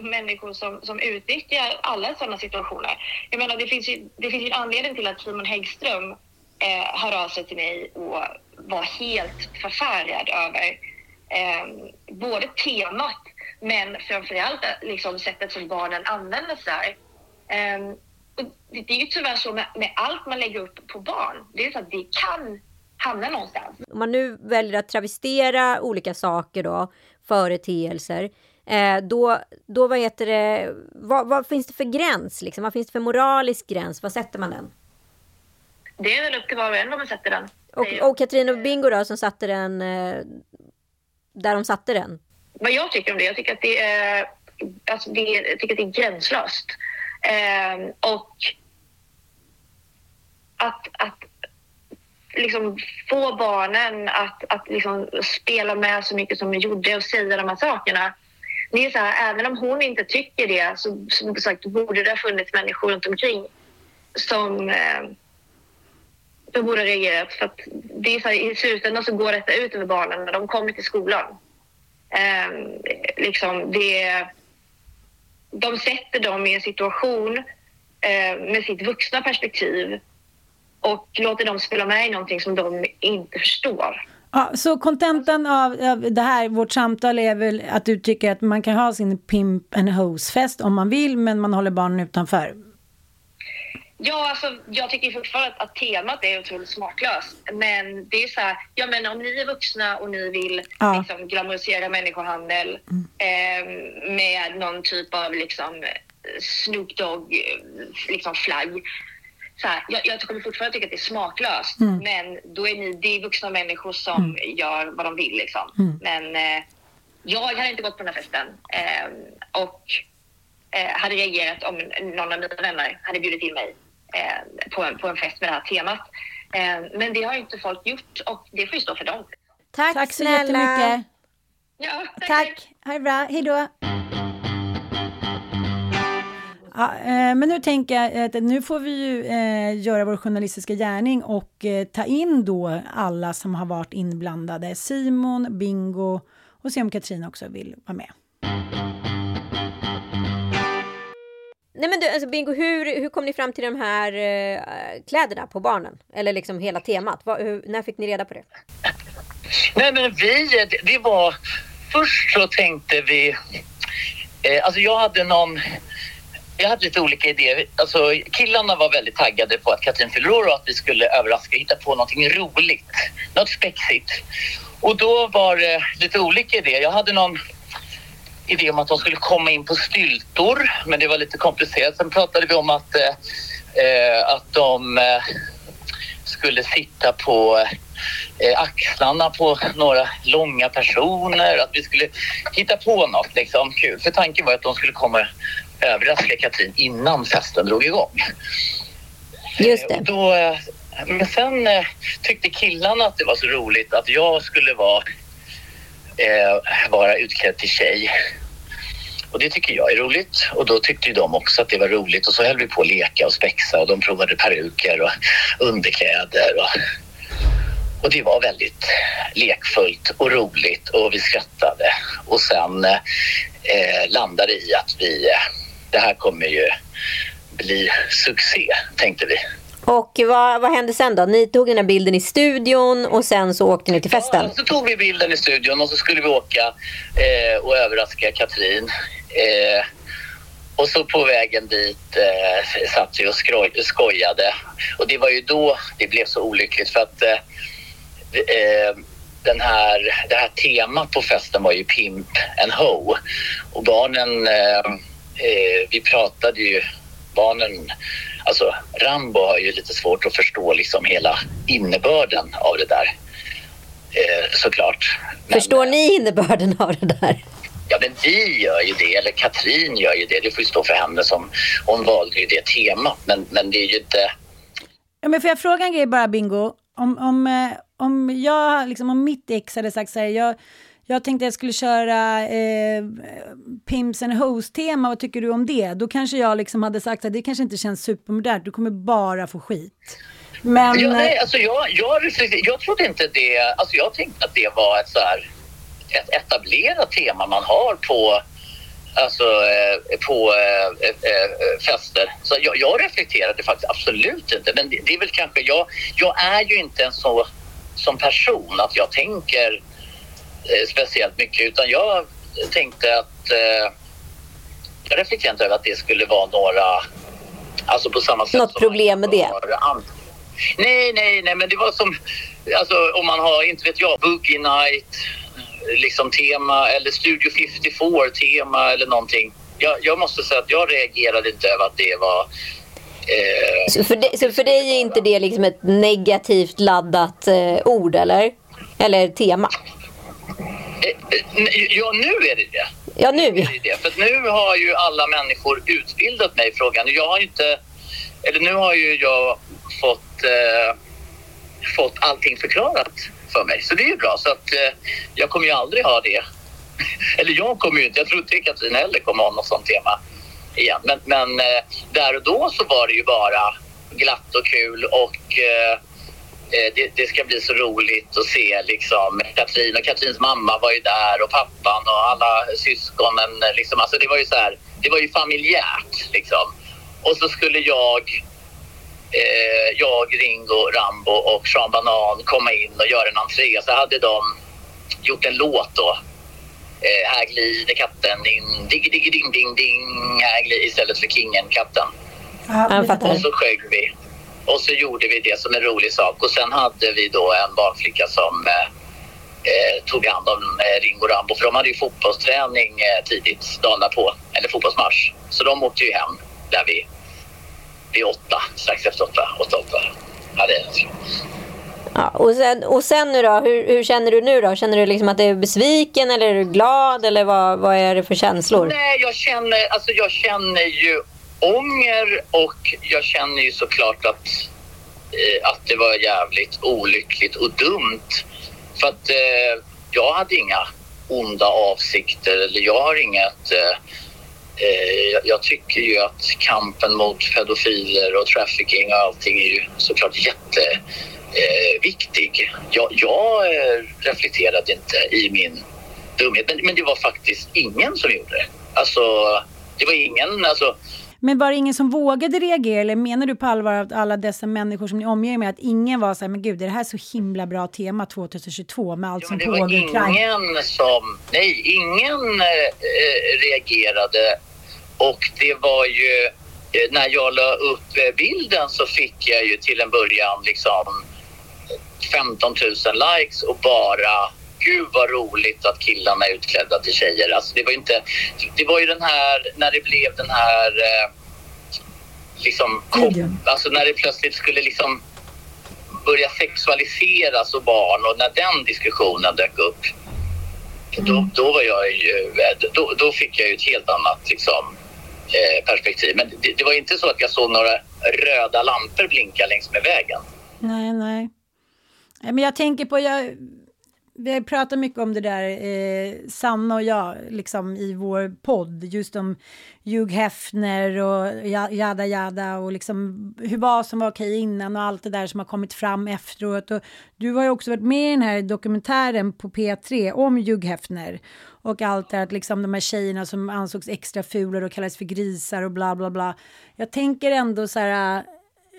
G: människor som, som utnyttjar alla sådana situationer. Jag menar, det finns ju, det finns ju en anledning till att Simon Häggström eh, hör av sig till mig och var helt förfärad över eh, både temat men framförallt eh, liksom sättet som barnen använder sig. Eh, och det, det är ju tyvärr så med, med allt man lägger upp på barn. Det är så att det kan hamna någonstans.
E: Om man nu väljer att travestera olika saker då, företeelser, eh, då, då vad heter det, vad, vad, finns det för gräns liksom? Vad finns det för moralisk gräns? Vad sätter man den?
G: Det är väl upp till var och en var man sätter den.
E: Och, och Katrin och Bingo då som satte den eh, där de satte den?
G: Vad jag tycker om det? Jag tycker att det är, alltså det, jag tycker att det är gränslöst. Eh, och att, att liksom få barnen att, att liksom spela med så mycket som de gjorde och säga de här sakerna. Det är så här, även om hon inte tycker det så som sagt, borde det ha funnits människor runt omkring som, eh, de borde ha reagerat. För att det är så här, I slutändan så går detta ut över barnen när de kommer till skolan. Eh, liksom, det, de sätter dem i en situation eh, med sitt vuxna perspektiv och låter dem spela med i någonting som de inte förstår.
D: Ja, så kontentan av, av det här, vårt samtal är väl att du tycker att man kan ha sin pimp and hose-fest om man vill, men man håller barnen utanför?
G: Ja, alltså, jag tycker fortfarande att, att temat är otroligt smaklöst. Men det är så här, ja men om ni är vuxna och ni vill ja. liksom, glamorisera människohandel mm. eh, med någon typ av liksom, Snoop Dogg liksom, flagg så här, jag, jag kommer fortfarande tycka att det är smaklöst, mm. men då är ni, det är vuxna människor som mm. gör vad de vill. Liksom. Mm. Men eh, jag hade inte gått på den här festen eh, och eh, hade reagerat om någon av mina vänner hade bjudit in mig eh, på, en, på en fest med det här temat. Eh, men det har inte folk gjort och det får ju stå för dem.
D: Tack, tack så snälla. jättemycket.
G: Ja, tack.
D: tack. Ha det bra. Hej då. Ja, eh, men nu tänker jag att nu får vi ju eh, göra vår journalistiska gärning och eh, ta in då alla som har varit inblandade. Simon, Bingo och se om Katrin också vill vara med.
E: Nej men du, alltså Bingo, hur, hur kom ni fram till de här eh, kläderna på barnen? Eller liksom hela temat? Var, hur, när fick ni reda på det?
H: Nej men vi, det var... Först så tänkte vi... Eh, alltså jag hade någon jag hade lite olika idéer. Alltså, killarna var väldigt taggade på att Katrin fyller år och att vi skulle överraska och hitta på någonting roligt. Något spexigt. Och då var det lite olika idéer. Jag hade någon idé om att de skulle komma in på styltor, men det var lite komplicerat. Sen pratade vi om att, eh, att de eh, skulle sitta på eh, axlarna på några långa personer, att vi skulle hitta på något liksom, kul. För tanken var att de skulle komma överraska Katrin innan festen drog igång.
E: Just det.
H: Och då, eh, men sen eh, tyckte killarna att det var så roligt att jag skulle vara, eh, vara utklädd till tjej. Och det tycker jag är roligt. Och då tyckte ju de också att det var roligt. Och så höll vi på att leka och spexa. Och de provade peruker och underkläder och, och det var väldigt lekfullt och roligt. Och vi skrattade. Och sen eh, landade i att vi det här kommer ju bli succé, tänkte vi.
E: Och vad, vad hände sen då? Ni tog den här bilden i studion och sen så åkte ni till festen?
H: Ja, så tog vi bilden i studion och så skulle vi åka eh, och överraska Katrin. Eh, och så på vägen dit eh, satt vi och skroj, skojade. Och det var ju då det blev så olyckligt för att eh, eh den här, det här temat på festen var ju Pimp and Ho. Och barnen eh, eh, vi pratade ju, barnen, alltså Rambo har ju lite svårt att förstå liksom hela innebörden av det där. Eh, såklart.
E: Men, Förstår ni innebörden av det där?
H: Ja, men vi gör ju det, eller Katrin gör ju det. Det får ju stå för henne som hon valde ju det temat. Men, men det är ju inte...
D: Ja, men får jag fråga en grej bara, Bingo? Om, om, eh, om, jag, liksom, om mitt ex hade sagt så här, jag, jag tänkte jag skulle köra eh, Pimps and Hoes-tema, vad tycker du om det? Då kanske jag liksom hade sagt att det kanske inte känns supermodernt, du kommer bara få skit.
H: Men... Ja, nej, alltså jag, jag, jag trodde inte det, alltså jag tänkte att det var ett så här, ett etablerat tema man har på alltså, eh, på eh, eh, fester. Så jag, jag reflekterade faktiskt absolut inte. Men det, det, är väl kanske, jag, jag är ju inte en så som person att jag tänker Eh, speciellt mycket utan jag tänkte att eh, jag reflekterade inte över att det skulle vara några Alltså på samma sätt
E: Något
H: som
E: problem med det?
H: Nej, nej, nej, men det var som, alltså om man har, inte vet jag, Boogie Night, liksom tema eller Studio 54 tema eller någonting. Jag, jag måste säga att jag reagerade inte över att det var eh,
E: Så för, dig- så för dig är inte det liksom ett negativt laddat eh, ord, eller? Eller tema?
H: Eh, eh, Ja, nu är det det.
E: Ja, nu.
H: är det det. För nu har ju alla människor utbildat mig i frågan. Jag har inte... Eller nu har ju jag fått, eh, fått allting förklarat för mig. Så det är ju bra. Så att eh, jag kommer ju aldrig ha det. eller jag kommer ju inte... Jag tror inte Katrin heller kommer ha något sånt tema igen. Men, men eh, där och då så var det ju bara glatt och kul och eh, det, det ska bli så roligt att se liksom Katrin och Katrins mamma var ju där och pappan och alla syskonen. eh, Liksom. Alltså det var ju så här, det var ju familjärt liksom. Och så skulle jag, eh, jag, Ringo, Rambo och Sean Banan komma in och göra en entré. Så hade de gjort en låt då. Eh, här glider katten in, diggi diggi ding ding ding, här glider, istället för kingen, katten.
E: Fattar.
H: Och så sjöng vi. Och så gjorde vi det som en rolig sak. Och sen hade vi då en barnflicka som eh, eh, tog hand om eh, Ringo Rambo. För de hade ju fotbollsträning eh, tidigt dagen därpå. Eller fotbollsmatch. Så de åkte ju hem där vid, vid åtta. Strax efter åtta. åtta, åtta. Ja, det,
E: Ja, och, sen, och sen nu då, hur, hur känner du nu då? Känner du liksom att du är besviken eller är du glad eller vad, vad är det för känslor?
H: Nej, jag känner, alltså jag känner ju ånger och jag känner ju såklart att, eh, att det var jävligt olyckligt och dumt. För att eh, jag hade inga onda avsikter eller jag har inget... Eh, eh jag- jag tycker ju att kampen mot pedofiler och trafficking och allting är ju såklart jätteviktig. Eh, viktig. jag jag eh, reflekterade inte i min dumhet. Men, men det var faktiskt ingen som gjorde det. Alltså, det var ingen... Alltså,
D: men var det ingen som vågade reagera eller menar du på allvar att alla dessa människor som ni omger er med att ingen var så här, men gud, är det här så himla bra tema 2022 med allt
H: ja,
D: som
H: det
D: pågår
H: var
D: i Ukraina?
H: ingen som... Nej, ingen eh, reagerade. Och det var ju... Eh, när jag la upp eh, bilden så fick jag ju till en början liksom 15 000 likes och bara Gud vad roligt att killarna är utklädda till tjejer. Alltså det var ju inte... Det var ju den här... När det blev den här... Eh, liksom...
D: Videon.
H: Alltså när det plötsligt skulle liksom börja sexualiseras och barn och när den diskussionen dök upp då, då var jag ju... Då, då fick jag ju ett helt annat liksom, eh, perspektiv. Men det, det var inte så att jag såg några röda lampor blinka längs med vägen.
D: Nej. Nej, Men jag tänker på, jag, vi har pratat mycket om det där, eh, Sanna och jag, liksom i vår podd, just om Hugh Hefner och jada jada och liksom hur vad som var okej innan och allt det där som har kommit fram efteråt. Och du har ju också varit med i den här dokumentären på P3 om Hugh Hefner och allt det här, att liksom de här tjejerna som ansågs extra fula och kallades för grisar och bla bla bla. Jag tänker ändå så här,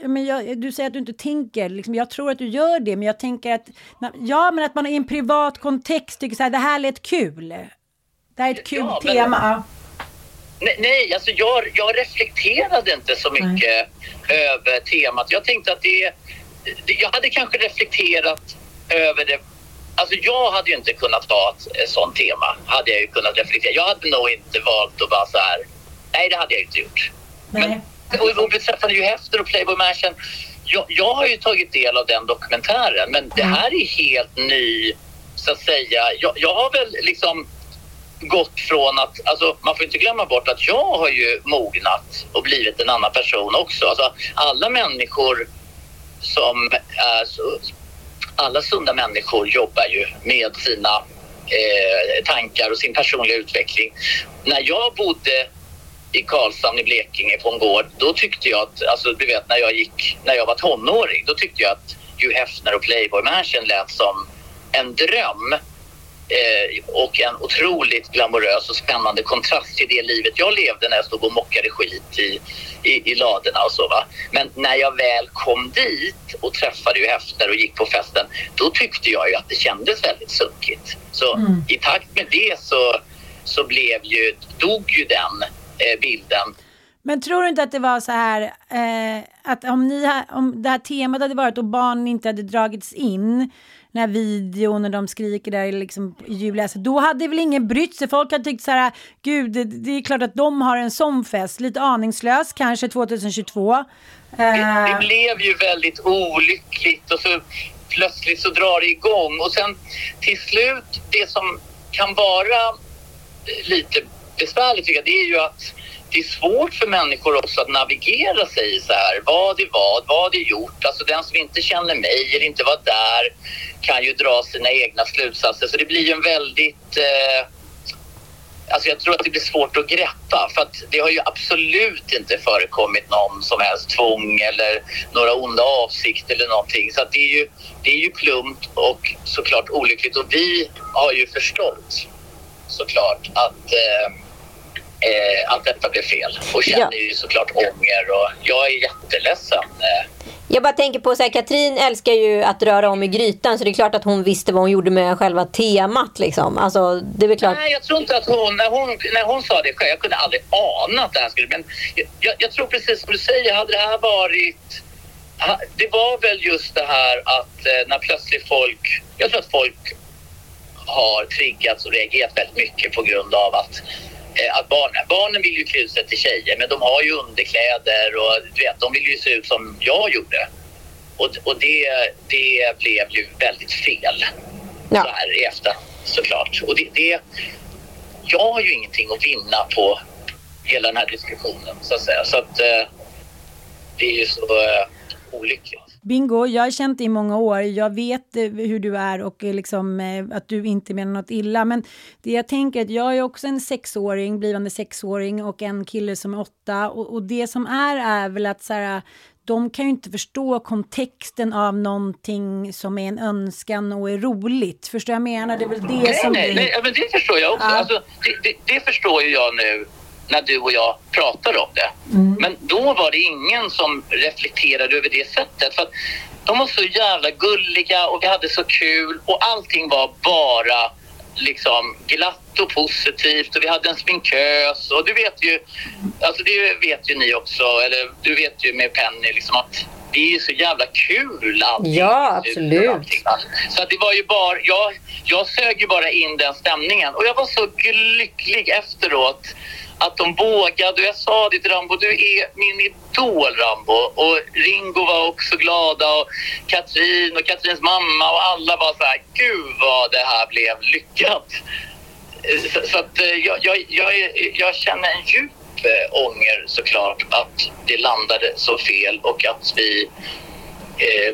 D: men jag, du säger att du inte tänker, liksom, jag tror att du gör det, men jag tänker att, ja men att man i en privat kontext tycker så här, det här lät kul. Det här är ett kul
H: Ja, men-
D: tema.
H: Nej, nej alltså jag, jag reflekterade inte så mycket över temat. Jag tänkte att det. Jag hade kanske reflekterat över det... Alltså jag hade ju inte kunnat ha ett, sånt tema. Hade jag ju kunnat reflektera. Jag hade nog inte valt att bara så här... Nej, det hade jag inte gjort.
D: Nej.
H: Och, och beträffande ju Hefter och Playboy Mansion. Jag, jag har ju tagit del av den dokumentären men det här är helt ny, så att säga. Jag, jag har väl liksom gått från att, alltså man får inte glömma bort att jag har ju mognat och blivit en annan person också. Alltså alla människor som så, alla sunda människor jobbar ju med sina eh, tankar och sin personliga utveckling. När jag bodde i Karlshamn i Blekinge på en gård, då tyckte jag att, alltså du vet när jag gick, när jag var tonåring, då tyckte jag att Hugh Hefner och Playboy Mansion lät som en dröm eh, och en otroligt glamorös och spännande kontrast till det livet jag levde när jag stod och mockade skit i, i, i ladorna och så va. Men när jag väl kom dit och träffade ju Hefner och gick på festen, då tyckte jag ju att det kändes väldigt sunkigt. Så i takt med det så, så blev ju, dog ju den bilden.
D: Men tror du inte att det var så här eh, att om, ni ha, om det här temat hade varit och barnen inte hade dragits in den här videon när de skriker där liksom i julläset, då hade väl ingen brytt sig. Folk hade tyckt så här, gud, det, det är klart att de har en sån fest, lite aningslös kanske 2022. Eh,
H: Det, det blev ju väldigt olyckligt och så plötsligt så drar det igång och sen till slut det som kan vara eh, lite besvärligt tycker jag, det är ju att det är svårt för människor också att navigera sig i så här. Vad är vad? Vad är gjort? Alltså den som inte känner mig eller inte var där kan ju dra sina egna slutsatser. Så det blir ju en väldigt... Eh, alltså jag tror att det blir svårt att greppa för att det har ju absolut inte förekommit någon som helst tvång eller några onda avsikter eller någonting. Så att det är ju, det är ju plumpt och såklart olyckligt och vi har ju förstått såklart att eh, eh, att detta blev fel och känner ju såklart ånger och jag är jätteledsen. Eh,
E: Jag bara tänker på så här, Katrin älskar ju att röra om i grytan så det är klart att hon visste vad hon gjorde med själva temat liksom. Alltså det är klart.
H: Nej, jag tror inte att hon, när hon, när hon sa det själv, jag kunde aldrig ana att det här skulle, men jag, jag tror precis som du säger, hade det här varit, det var väl just det här att eh, när plötsligt folk, jag tror att folk har triggats och reagerat väldigt mycket på grund av att att barnen, barnen vill ju klä sig till tjejer men de har ju underkläder och du vet, de vill ju se ut som jag gjorde. Och, och det, det blev ju väldigt fel
E: Ja.
H: så här i efter såklart. Och det, det, jag har ju ingenting att vinna på hela den här diskussionen så att säga. Så att eh, det är ju så eh, olyckligt.
D: Bingo, jag har känt dig i många år. Jag vet eh, hur du är och eh, liksom, eh, att du inte menar något illa. Men det jag tänker att jag är också en sexåring, blivande sexåring och en kille som är åtta. Och, och det som är är väl att så här, de kan ju inte förstå kontexten av någonting som är en önskan och är roligt. Förstår jag menar? Det är väl det
H: Nej,
D: som
H: nej,
D: blir...
H: nej, men det förstår jag också.
D: Ja.
H: Alltså, det, det, det förstår ju jag nu när du och jag pratar om det.
D: Mm.
H: Men då var det ingen som reflekterade över det sättet. För att de var så jävla gulliga och vi hade så kul och allting var bara liksom glatt och positivt och vi hade en sminkös och du vet ju, alltså det vet ju ni också, eller du vet ju med Penny liksom att det är ju så jävla kul allting.
E: Ja, absolut.
H: Allting. Så det var ju bara, jag, jag sög ju bara in den stämningen och jag var så lycklig efteråt att de vågade och jag sa det till Rambo, du är min idol Rambo och Ringo var också glada och Katrin och Katrins mamma och alla var så här, gud vad det här blev lyckat. Så, så att eh, jag, jag, jag, jag känner en djup eh, ånger såklart att det landade så fel och att vi eh,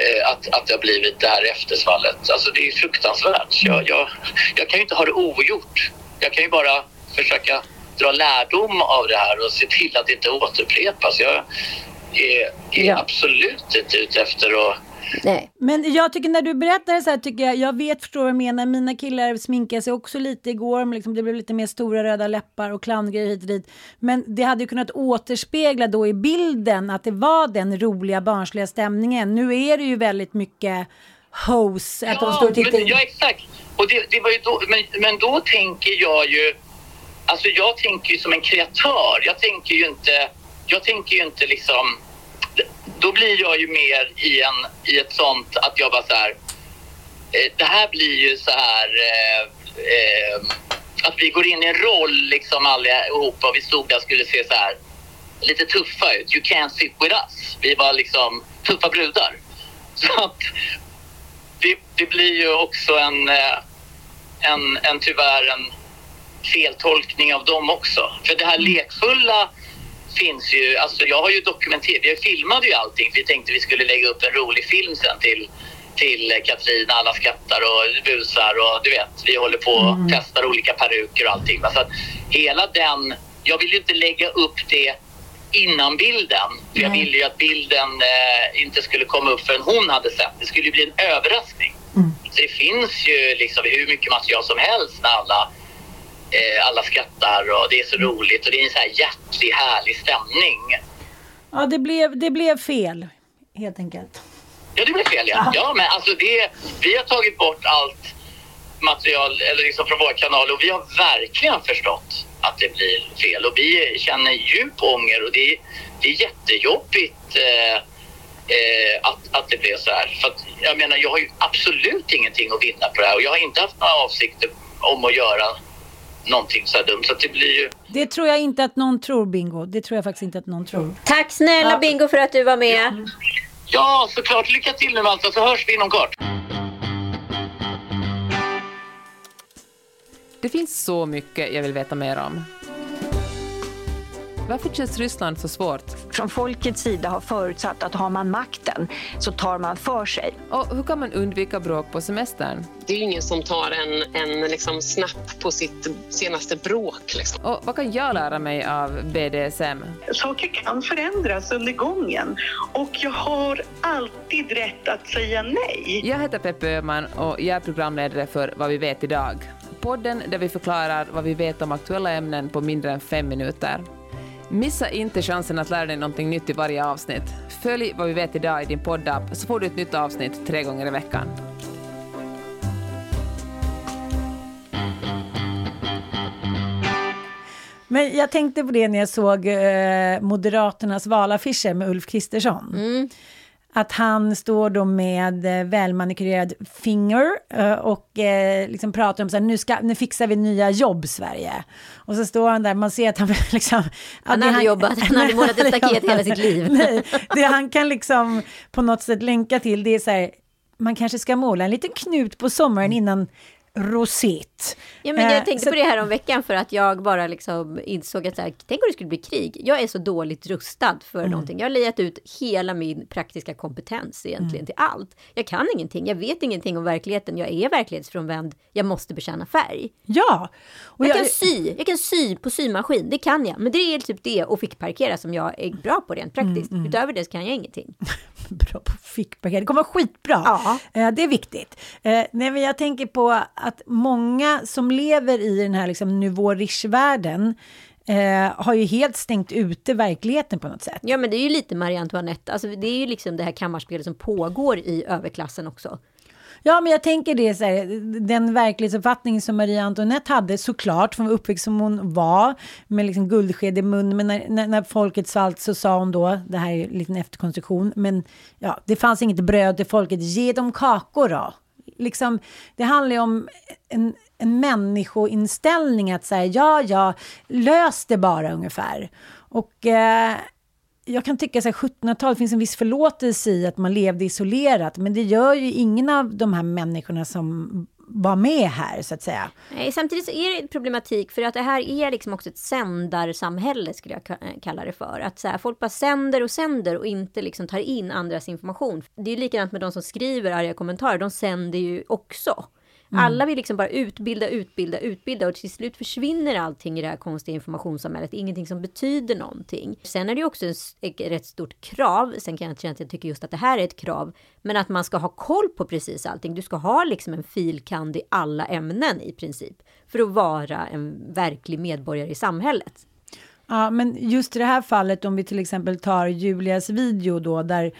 H: eh, att, att det har blivit det här eftersvallet. Alltså det är fruktansvärt. Jag, jag, jag kan ju inte ha det ogjort. Jag kan ju bara försöka dra lärdom av det här och se till att det inte återupprepas. Jag är, är
E: Ja.
H: absolut inte ute efter att
E: Nej.
D: Men jag tycker när du berättar så här tycker jag, jag vet förstår vad du menar, mina killar sminkade sig också lite igår, men liksom det blev lite mer stora röda läppar och clowngrejer hit och dit. Men det hade ju kunnat återspegla då i bilden att det var den roliga barnsliga stämningen. Nu är det ju väldigt mycket hos, att de står och tittar
H: men, ja, exakt. Och det, det var ju då, men, men då tänker jag ju... Alltså jag tänker ju som en kreatör. Jag tänker ju inte... Jag tänker ju inte liksom... Då blir jag ju mer i, en, i ett sånt att jag bara så här... Eh, det här blir ju så här... Eh, eh, att vi går in i en roll liksom allihopa och vi stod där och skulle se så här lite tuffa ut. You can't sit with us. Vi var liksom tuffa brudar. Så att det, det blir ju också en, eh, en, en tyvärr en feltolkning av dem också. För det här lekfulla finns ju, alltså jag har ju dokumenterat, vi filmade ju allting för vi tänkte vi skulle lägga upp en rolig film sen till, till Katrin, alla skrattar och busar och du vet, vi håller på och testar olika peruker och allting. Så att hela den, jag vill ju inte lägga upp det innan bilden. För jag ville ju att bilden eh, inte skulle komma upp förrän hon hade sett. Det skulle ju bli en överraskning. Så det finns ju liksom hur mycket material som helst när alla, alla skrattar och det är så roligt och det är en så här hjärtlig, härlig stämning.
D: Ja, det blev, det blev fel, helt enkelt.
H: Ja, det blir fel ja. Ja, men alltså det, vi har tagit bort allt material eller liksom från vår kanal och vi har verkligen förstått att det blir fel. Och vi känner djup ånger och det är, det är jättejobbigt eh, eh, att, att det blev så här. För att, jag menar, jag har ju absolut ingenting att vinna på det här och jag har inte haft några avsikter om att göra någonting så här dumt. Så det blir ju...
D: Det tror jag inte att någon tror, Bingo. Det tror jag faktiskt inte att någon tror.
E: Tack snälla
D: Ja.
E: Bingo för att du var med.
H: Ja, såklart. Lycka till nu alltså, så hörs vi inom kort.
I: Det finns så mycket jag vill veta mer om. Varför känns Ryssland så svårt?
J: Från folkets sida har förutsatt att har man makten så tar man för sig.
I: Och hur kan man undvika bråk på semestern?
K: Det är ingen som tar en, en liksom snapp på sitt senaste bråk. Liksom.
I: Och vad kan jag lära mig av BDSM?
L: Saker kan förändras under gången och jag har alltid rätt att säga nej.
I: Jag heter Peppe Öhman och jag är programledare för Vad vi vet idag. Podden där vi förklarar vad vi vet om aktuella ämnen på mindre än fem minuter. Missa inte chansen att lära dig någonting nytt i varje avsnitt. Följ Vad vi vet idag i din poddapp så får du ett nytt avsnitt tre gånger i veckan.
D: Men jag tänkte på det när jag såg eh, Moderaternas valaffischer med Ulf Kristersson. Att han står då med eh, välmanikurerad finger eh, och eh, liksom pratar om så här, nu, ska, nu fixar vi nya jobb Sverige. Och så står han där, man ser att han liksom...
E: Han hade jobbat, han hade målat ett staket hela sitt liv.
D: Nej, det han kan liksom på något sätt länka till, det är så här, man kanske ska måla en liten knut på sommaren innan rosett.
E: Ja, men
D: Eh,
E: jag tänkte
D: så-
E: på det här om veckan för att jag bara liksom insåg att så här, tänk om det skulle bli krig. Jag är så dåligt rustad för
D: Mm.
E: någonting. Jag har lejat ut hela min praktiska kompetens egentligen
D: Mm.
E: till allt. Jag kan ingenting, jag vet ingenting om verkligheten. Jag är verklighetsfrånvänd, jag måste bekänna färg.
D: Ja! Och
E: jag,
D: jag-
E: kan sy, jag kan sy på symaskin, det kan jag. Men det är typ det och fick parkera som jag är bra på rent praktiskt.
D: Mm, mm.
E: Utöver det så kan jag ingenting.
D: bra på fickpaket. Det kommer vara skitbra. Eh, det är viktigt. Eh, nej, men jag tänker på att många som lever i den här liksom, nouveau riche-världen eh, har ju helt stängt ute verkligheten på något sätt.
E: Ja men det är ju lite Marie Antoinette, alltså det är ju liksom det här kammarspelet som pågår i överklassen också.
D: Ja, men jag tänker det så här, den verklighetsuppfattning som Maria Antoinette hade såklart från uppväxt som hon var med liksom guldsked i mun. Men när, när, när folket svalt så sa hon då, det här är en liten efterkonstruktion, men ja, det fanns inget bröd till folket, ge dem kakor då. Liksom, det handlar ju om en, en människoinställning att säga ja, ja, lös det bara ungefär. Och eh, jag kan tycka att 1700-talet finns en viss förlåtelse i att man levde isolerat, men det gör ju ingen av de här människorna som vara med här, så att säga.
E: Nej, samtidigt så är det en problematik för att det här är liksom också ett sändarsamhälle skulle jag kalla det för. Att så här, folk bara sänder och sänder och inte liksom tar in andras information. Det är ju likadant med de som skriver arga kommentarer, de sänder ju också.
D: Mm.
E: Alla vill liksom bara utbilda, utbilda, utbilda och till slut försvinner allting i det här konstiga informationssamhället. Ingenting som betyder någonting. Sen är det ju också ett rätt stort krav. Sen kan jag inte känna att jag tycker just att det här är ett krav. Men att man ska ha koll på precis allting. Du ska ha liksom en filkand i alla ämnen i princip. För att vara en verklig medborgare i samhället.
D: Ja, men just i det här fallet, om vi till exempel tar Julias video då, där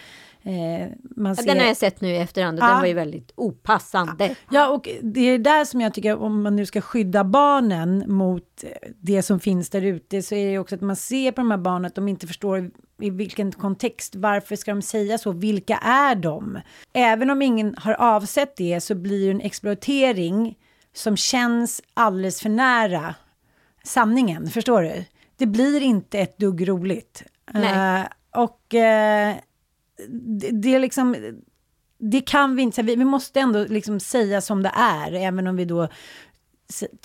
D: man
E: Ja,
D: ser...
E: Den har jag sett nu i efterhand och
D: Ja.
E: den var ju väldigt opassande.
D: Ja, och det är där som jag tycker, om man nu ska skydda barnen mot eh, det som finns där ute, så är det också att man ser på de här barnen att de inte förstår i vilken kontext, varför ska de säga så, vilka är de? Även om ingen har avsett det så blir det en exploatering som känns alldeles för nära sanningen, förstår du? Det blir inte ett dugg roligt.
E: Nej.
D: Eh, och eh, det, det är liksom det kan vi inte, vi, vi måste ändå liksom säga som det är, även om vi då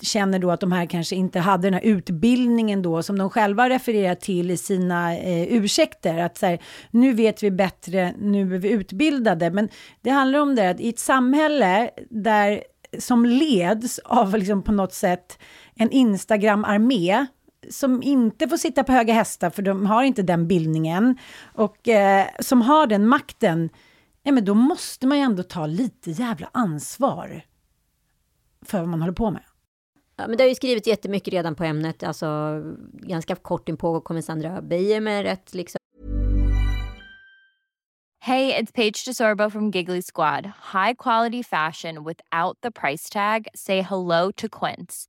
D: känner då att de här kanske inte hade den här utbildningen då som de själva refererar till i sina eh, ursäkter. Att så här, nu vet vi bättre, nu är vi utbildade. Men det handlar om det att i ett samhälle där som leds av liksom på något sätt en Instagram-armé som inte får sitta på höga hästar för de har inte den bildningen och eh, som har den makten ja, men då måste man ju ändå ta lite jävla ansvar för vad man håller på med.
E: Ja, men det har ju skrivits jättemycket redan på ämnet. Alltså, ganska kort inpå kommer Sandra Beijer med rätt liksom,
A: Hey, it's Paige DeSorbo from Giggly Squad. High quality fashion without the price tag. Say hello to Quince.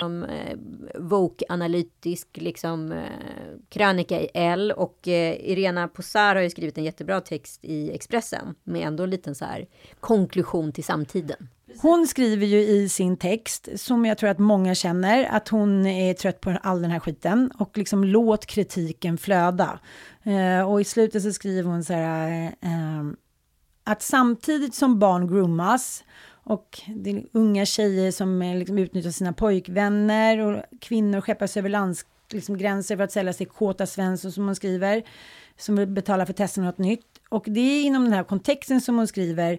E: Som eh, Vogue-analytisk liksom, eh, krönika i L och eh, Irena Posar har ju skrivit en jättebra text i Expressen med ändå en liten så här konklusion till samtiden.
D: Hon skriver ju i sin text, som jag tror att många känner, att hon är trött på all den här skiten och liksom låt kritiken flöda. Eh, och i slutet så skriver hon så här eh, att samtidigt som barn groomas och det är unga tjejer som liksom utnyttjar sina pojkvänner och kvinnor skeppas över landsgränser liksom för att sälja sig kåta Svensson som hon skriver, som vill betala för testen något nytt. Och det är inom den här kontexten som hon skriver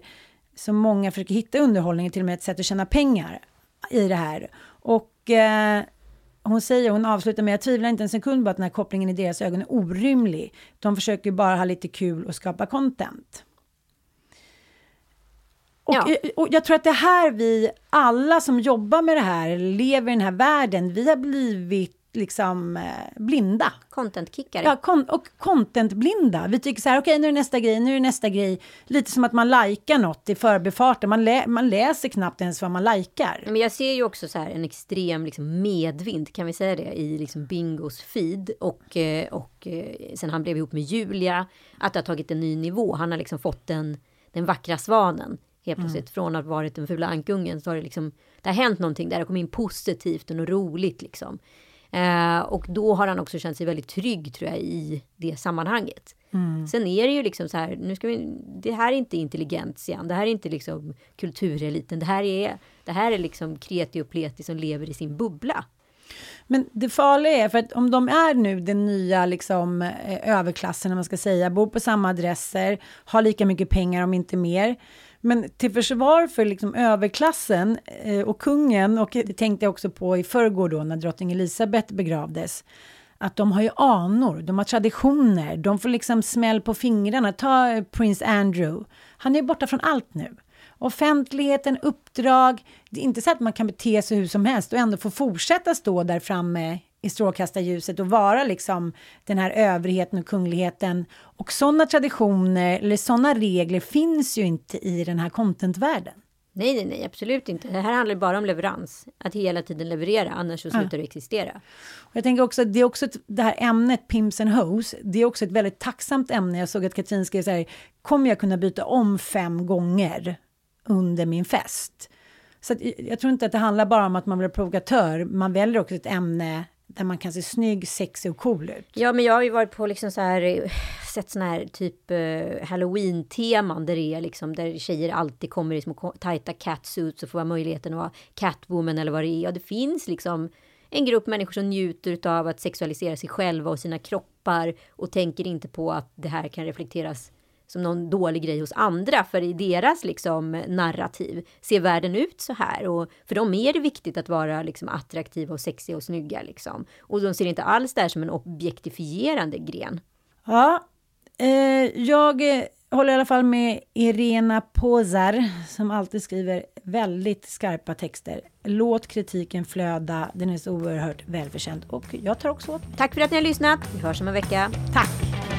D: som många försöker hitta underhållning, till och med ett sätt att tjäna pengar i det här. Och eh, hon säger, hon avslutar med, jag tvivlar inte en sekund på att den här kopplingen i deras ögon är orimlig. De försöker bara ha lite kul och skapa content. Och,
E: Ja.
D: och jag tror att det här vi, alla som jobbar med det här, lever i den här världen, vi har blivit liksom eh, blinda.
E: Content-kickare.
D: Ja, kon- och content-blinda. Vi tycker så här, okej nu är nästa grej, nu är nästa grej. Lite som att man likar något i förbifarten. Man, lä- man läser knappt ens vad man likar.
E: Men jag ser ju också så här en extrem liksom medvind, kan vi säga det, i liksom Bingos feed. Och, eh, och eh, sen han blev ihop med Julia, att det har tagit en ny nivå. Han har liksom fått den, den vackra svanen. Helt
D: Mm.
E: plötsligt, från att ha varit den fula ankungen, så har det liksom, det har hänt någonting där, det kom in positivt och något roligt liksom. Eh, och då har han också känt sig väldigt trygg, tror jag, i det sammanhanget.
D: Mm.
E: Sen är det ju liksom så här, nu ska vi, det här är inte intelligentian, det här är inte liksom kultureliten, det här är, det här är liksom kreti och pleti som lever i sin bubbla.
D: Men det farliga är, för att om de är nu den nya liksom, eh, överklassen, om man ska säga, bor på samma adresser, har lika mycket pengar om inte mer. Men till försvar för liksom överklassen eh, och kungen, och det tänkte jag också på i förrgår då när drottning Elisabeth begravdes, att de har ju anor, de har traditioner, de får liksom smäll på fingrarna. Ta eh, prins Andrew, han är borta från allt nu. Offentligheten, uppdrag, det är inte så att man kan bete sig hur som helst och ändå få fortsätta stå där framme i strålkastarljuset och vara liksom den här överheten och kungligheten. Och sådana traditioner eller sådana regler finns ju inte i den här contentvärlden.
E: Nej, nej, nej, absolut inte. Det här handlar bara om leverans. Att hela tiden leverera, annars så
D: Ja.
E: slutar det existera.
D: Och jag tänker också det är också ett, det här ämnet Pimps and Hoes, det är också ett väldigt tacksamt ämne. Jag såg att Katrin skrev så här, kommer jag kunna byta om fem gånger under min fest? Så jag tror inte att det handlar bara om att man blir provokatör, man väljer också ett ämne där man kan se snygg, sexig och cool ut.
E: Ja, men jag har ju varit på liksom så här, eh, sett såna här typ uh, halloween-teman där det är liksom, där tjejer alltid kommer i små tajta catsuits och får möjligheten att vara catwoman eller vad det är. Ja, det finns liksom en grupp människor som njuter av att sexualisera sig själva och sina kroppar och tänker inte på att det här kan reflekteras som någon dålig grej hos andra, för i deras liksom narrativ ser världen ut så här. Och för dem är det viktigt att vara liksom attraktiva och sexiga och snygga. Liksom. Och de ser inte alls det här som en objektifierande gren.
D: Ja, eh, jag eh, håller i alla fall med Irena Pozar som alltid skriver väldigt skarpa texter. Låt kritiken flöda, den är så oerhört välförtjänt och jag tar också åt.
E: Tack för att ni har lyssnat. Vi hörs om en vecka.
D: Tack!